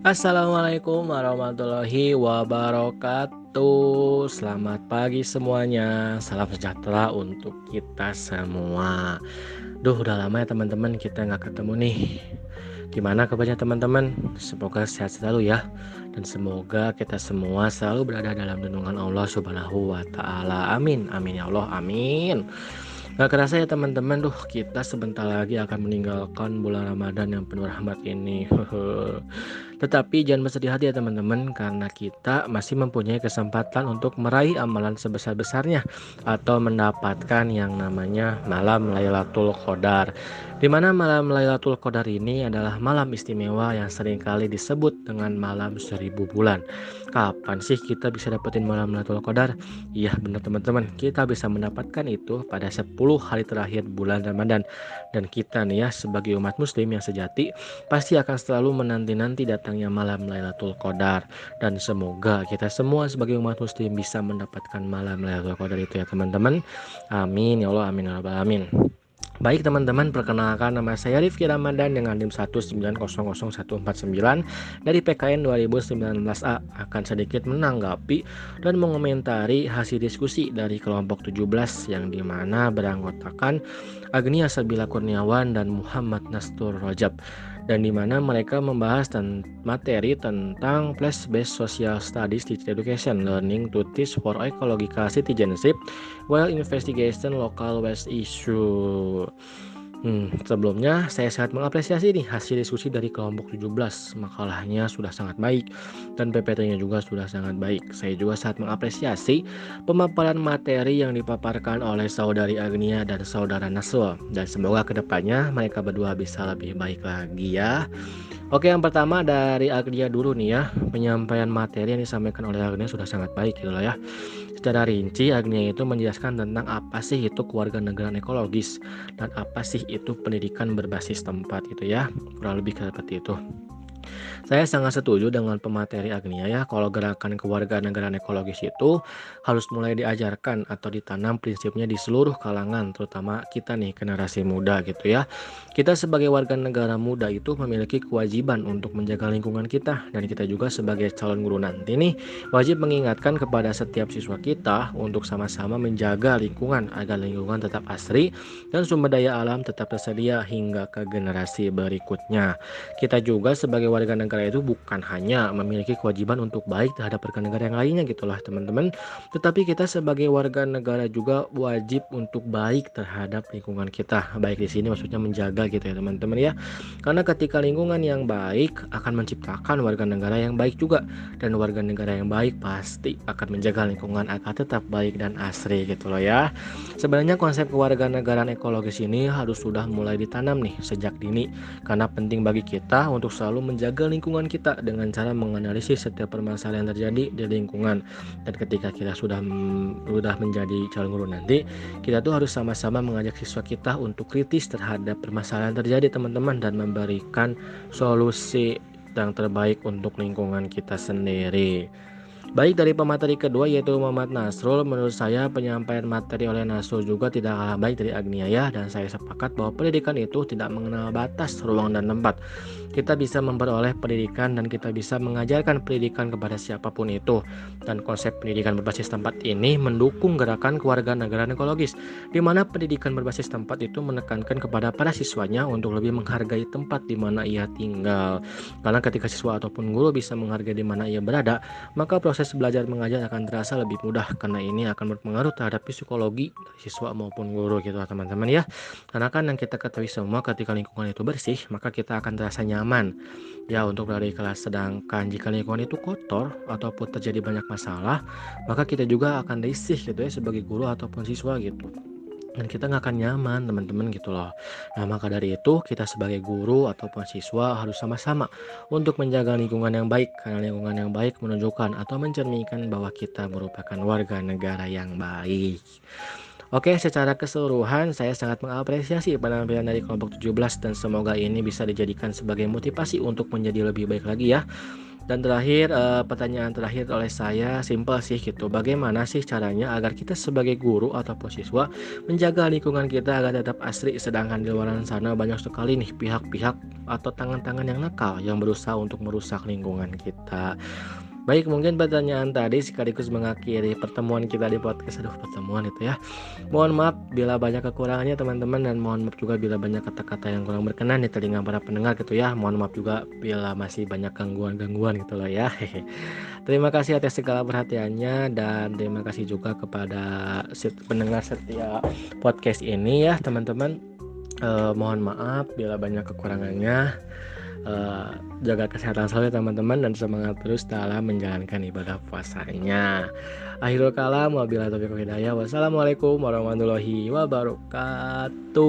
Assalamualaikum warahmatullahi wabarakatuh. Selamat pagi semuanya. Salam sejahtera untuk kita semua. Duh, udah lama ya teman-teman kita nggak ketemu nih. Gimana kabarnya teman-teman? Semoga sehat selalu ya. Dan semoga kita semua selalu berada dalam lindungan Allah Subhanahu wa taala. Amin. Amin ya Allah. Amin. Gak kerasa ya teman-teman, duh kita sebentar lagi akan meninggalkan bulan Ramadan yang penuh rahmat ini. Tetapi jangan bersedih hati ya teman-teman karena kita masih mempunyai kesempatan untuk meraih amalan sebesar-besarnya atau mendapatkan yang namanya malam Lailatul Qadar. Di mana malam Lailatul Qadar ini adalah malam istimewa yang sering kali disebut dengan malam seribu bulan. Kapan sih kita bisa dapetin malam Lailatul Qadar? Iya benar teman-teman, kita bisa mendapatkan itu pada 10 hari terakhir bulan Ramadan. Dan kita nih ya sebagai umat muslim yang sejati pasti akan selalu menanti-nanti datangnya malam Lailatul Qadar dan semoga kita semua sebagai umat muslim bisa mendapatkan malam Lailatul Qadar itu ya teman-teman. Amin ya Allah amin ya rabbal alamin. Baik teman-teman, perkenalkan nama saya Rifki Ramadan dengan NIM 1900149 dari PKN 2019A akan sedikit menanggapi dan mengomentari hasil diskusi dari kelompok 17 yang di mana beranggotakan Agnia Sabila Kurniawan dan Muhammad Nastur Rojab dan di mana mereka membahas tentang materi tentang place-based social studies teacher education learning to teach for ecological citizenship while investigation local waste issue. Hmm, sebelumnya saya sangat mengapresiasi nih hasil diskusi dari kelompok 17. Makalahnya sudah sangat baik dan PPT-nya juga sudah sangat baik. Saya juga sangat mengapresiasi pemaparan materi yang dipaparkan oleh saudari Agnia dan saudara Naswa. Dan semoga ke depannya mereka berdua bisa lebih baik lagi ya. Oke, yang pertama dari Agnia dulu nih ya. Penyampaian materi yang disampaikan oleh Agnia sudah sangat baik gitu lah ya. Secara rinci, Agnia itu menjelaskan tentang apa sih itu keluarga negara ekologis dan apa sih itu pendidikan berbasis tempat gitu ya. Kurang lebih seperti itu. Saya sangat setuju dengan pemateri Agnia ya kalau gerakan kewarganegaraan ekologis itu harus mulai diajarkan atau ditanam prinsipnya di seluruh kalangan terutama kita nih generasi muda gitu ya. Kita sebagai warga negara muda itu memiliki kewajiban untuk menjaga lingkungan kita dan kita juga sebagai calon guru nanti nih wajib mengingatkan kepada setiap siswa kita untuk sama-sama menjaga lingkungan agar lingkungan tetap asri dan sumber daya alam tetap tersedia hingga ke generasi berikutnya. Kita juga sebagai warga negara negara itu bukan hanya memiliki kewajiban untuk baik terhadap warga negara yang lainnya gitulah teman-teman. Tetapi kita sebagai warga negara juga wajib untuk baik terhadap lingkungan kita. Baik di sini maksudnya menjaga gitu ya teman-teman ya. Karena ketika lingkungan yang baik akan menciptakan warga negara yang baik juga. Dan warga negara yang baik pasti akan menjaga lingkungan agar tetap baik dan asri gitu loh ya. Sebenarnya konsep kewarganegaraan ekologis ini harus sudah mulai ditanam nih sejak dini. Karena penting bagi kita untuk selalu menjaga lingkungan lingkungan kita dengan cara menganalisis setiap permasalahan yang terjadi di lingkungan dan ketika kita sudah sudah menjadi calon guru nanti kita tuh harus sama-sama mengajak siswa kita untuk kritis terhadap permasalahan yang terjadi teman-teman dan memberikan solusi yang terbaik untuk lingkungan kita sendiri. Baik dari pemateri kedua yaitu Muhammad Nasrul, menurut saya penyampaian materi oleh Nasrul juga tidak kalah baik dari Agnia ya dan saya sepakat bahwa pendidikan itu tidak mengenal batas ruang dan tempat. Kita bisa memperoleh pendidikan dan kita bisa mengajarkan pendidikan kepada siapa pun itu. Dan konsep pendidikan berbasis tempat ini mendukung gerakan keluarga negara ekologis, di mana pendidikan berbasis tempat itu menekankan kepada para siswanya untuk lebih menghargai tempat di mana ia tinggal. Karena ketika siswa ataupun guru bisa menghargai di mana ia berada, maka proses proses belajar mengajar akan terasa lebih mudah karena ini akan berpengaruh terhadap psikologi siswa maupun guru gitu teman-teman ya. Karena kan yang kita ketahui semua ketika lingkungan itu bersih maka kita akan terasa nyaman. Ya untuk di kelas sedangkan jika lingkungan itu kotor ataupun terjadi banyak masalah maka kita juga akan risih gitu ya sebagai guru ataupun siswa gitu dan kita nggak akan nyaman teman-teman gitu loh nah maka dari itu kita sebagai guru ataupun siswa harus sama-sama untuk menjaga lingkungan yang baik karena lingkungan yang baik menunjukkan atau mencerminkan bahwa kita merupakan warga negara yang baik Oke, secara keseluruhan saya sangat mengapresiasi penampilan dari kelompok 17 dan semoga ini bisa dijadikan sebagai motivasi untuk menjadi lebih baik lagi ya. Dan terakhir, eh, pertanyaan terakhir oleh saya simpel sih gitu. Bagaimana sih caranya agar kita sebagai guru atau siswa menjaga lingkungan kita agar tetap asri sedangkan di luar sana banyak sekali nih pihak-pihak atau tangan-tangan yang nakal yang berusaha untuk merusak lingkungan kita. Baik, mungkin pertanyaan tadi sekaligus mengakhiri pertemuan kita di podcast aduh pertemuan itu ya. Mohon maaf bila banyak kekurangannya teman-teman dan mohon maaf juga bila banyak kata-kata yang kurang berkenan di telinga para pendengar gitu ya. Mohon maaf juga bila masih banyak gangguan-gangguan gitu loh ya. terima kasih atas segala perhatiannya dan terima kasih juga kepada pendengar setia podcast ini ya teman-teman. Eh, mohon maaf bila banyak kekurangannya uh, jaga kesehatan selalu ya teman-teman dan semangat terus dalam menjalankan ibadah puasanya. Akhirul kalam wabillahi taufiq. Wassalamualaikum warahmatullahi wabarakatuh.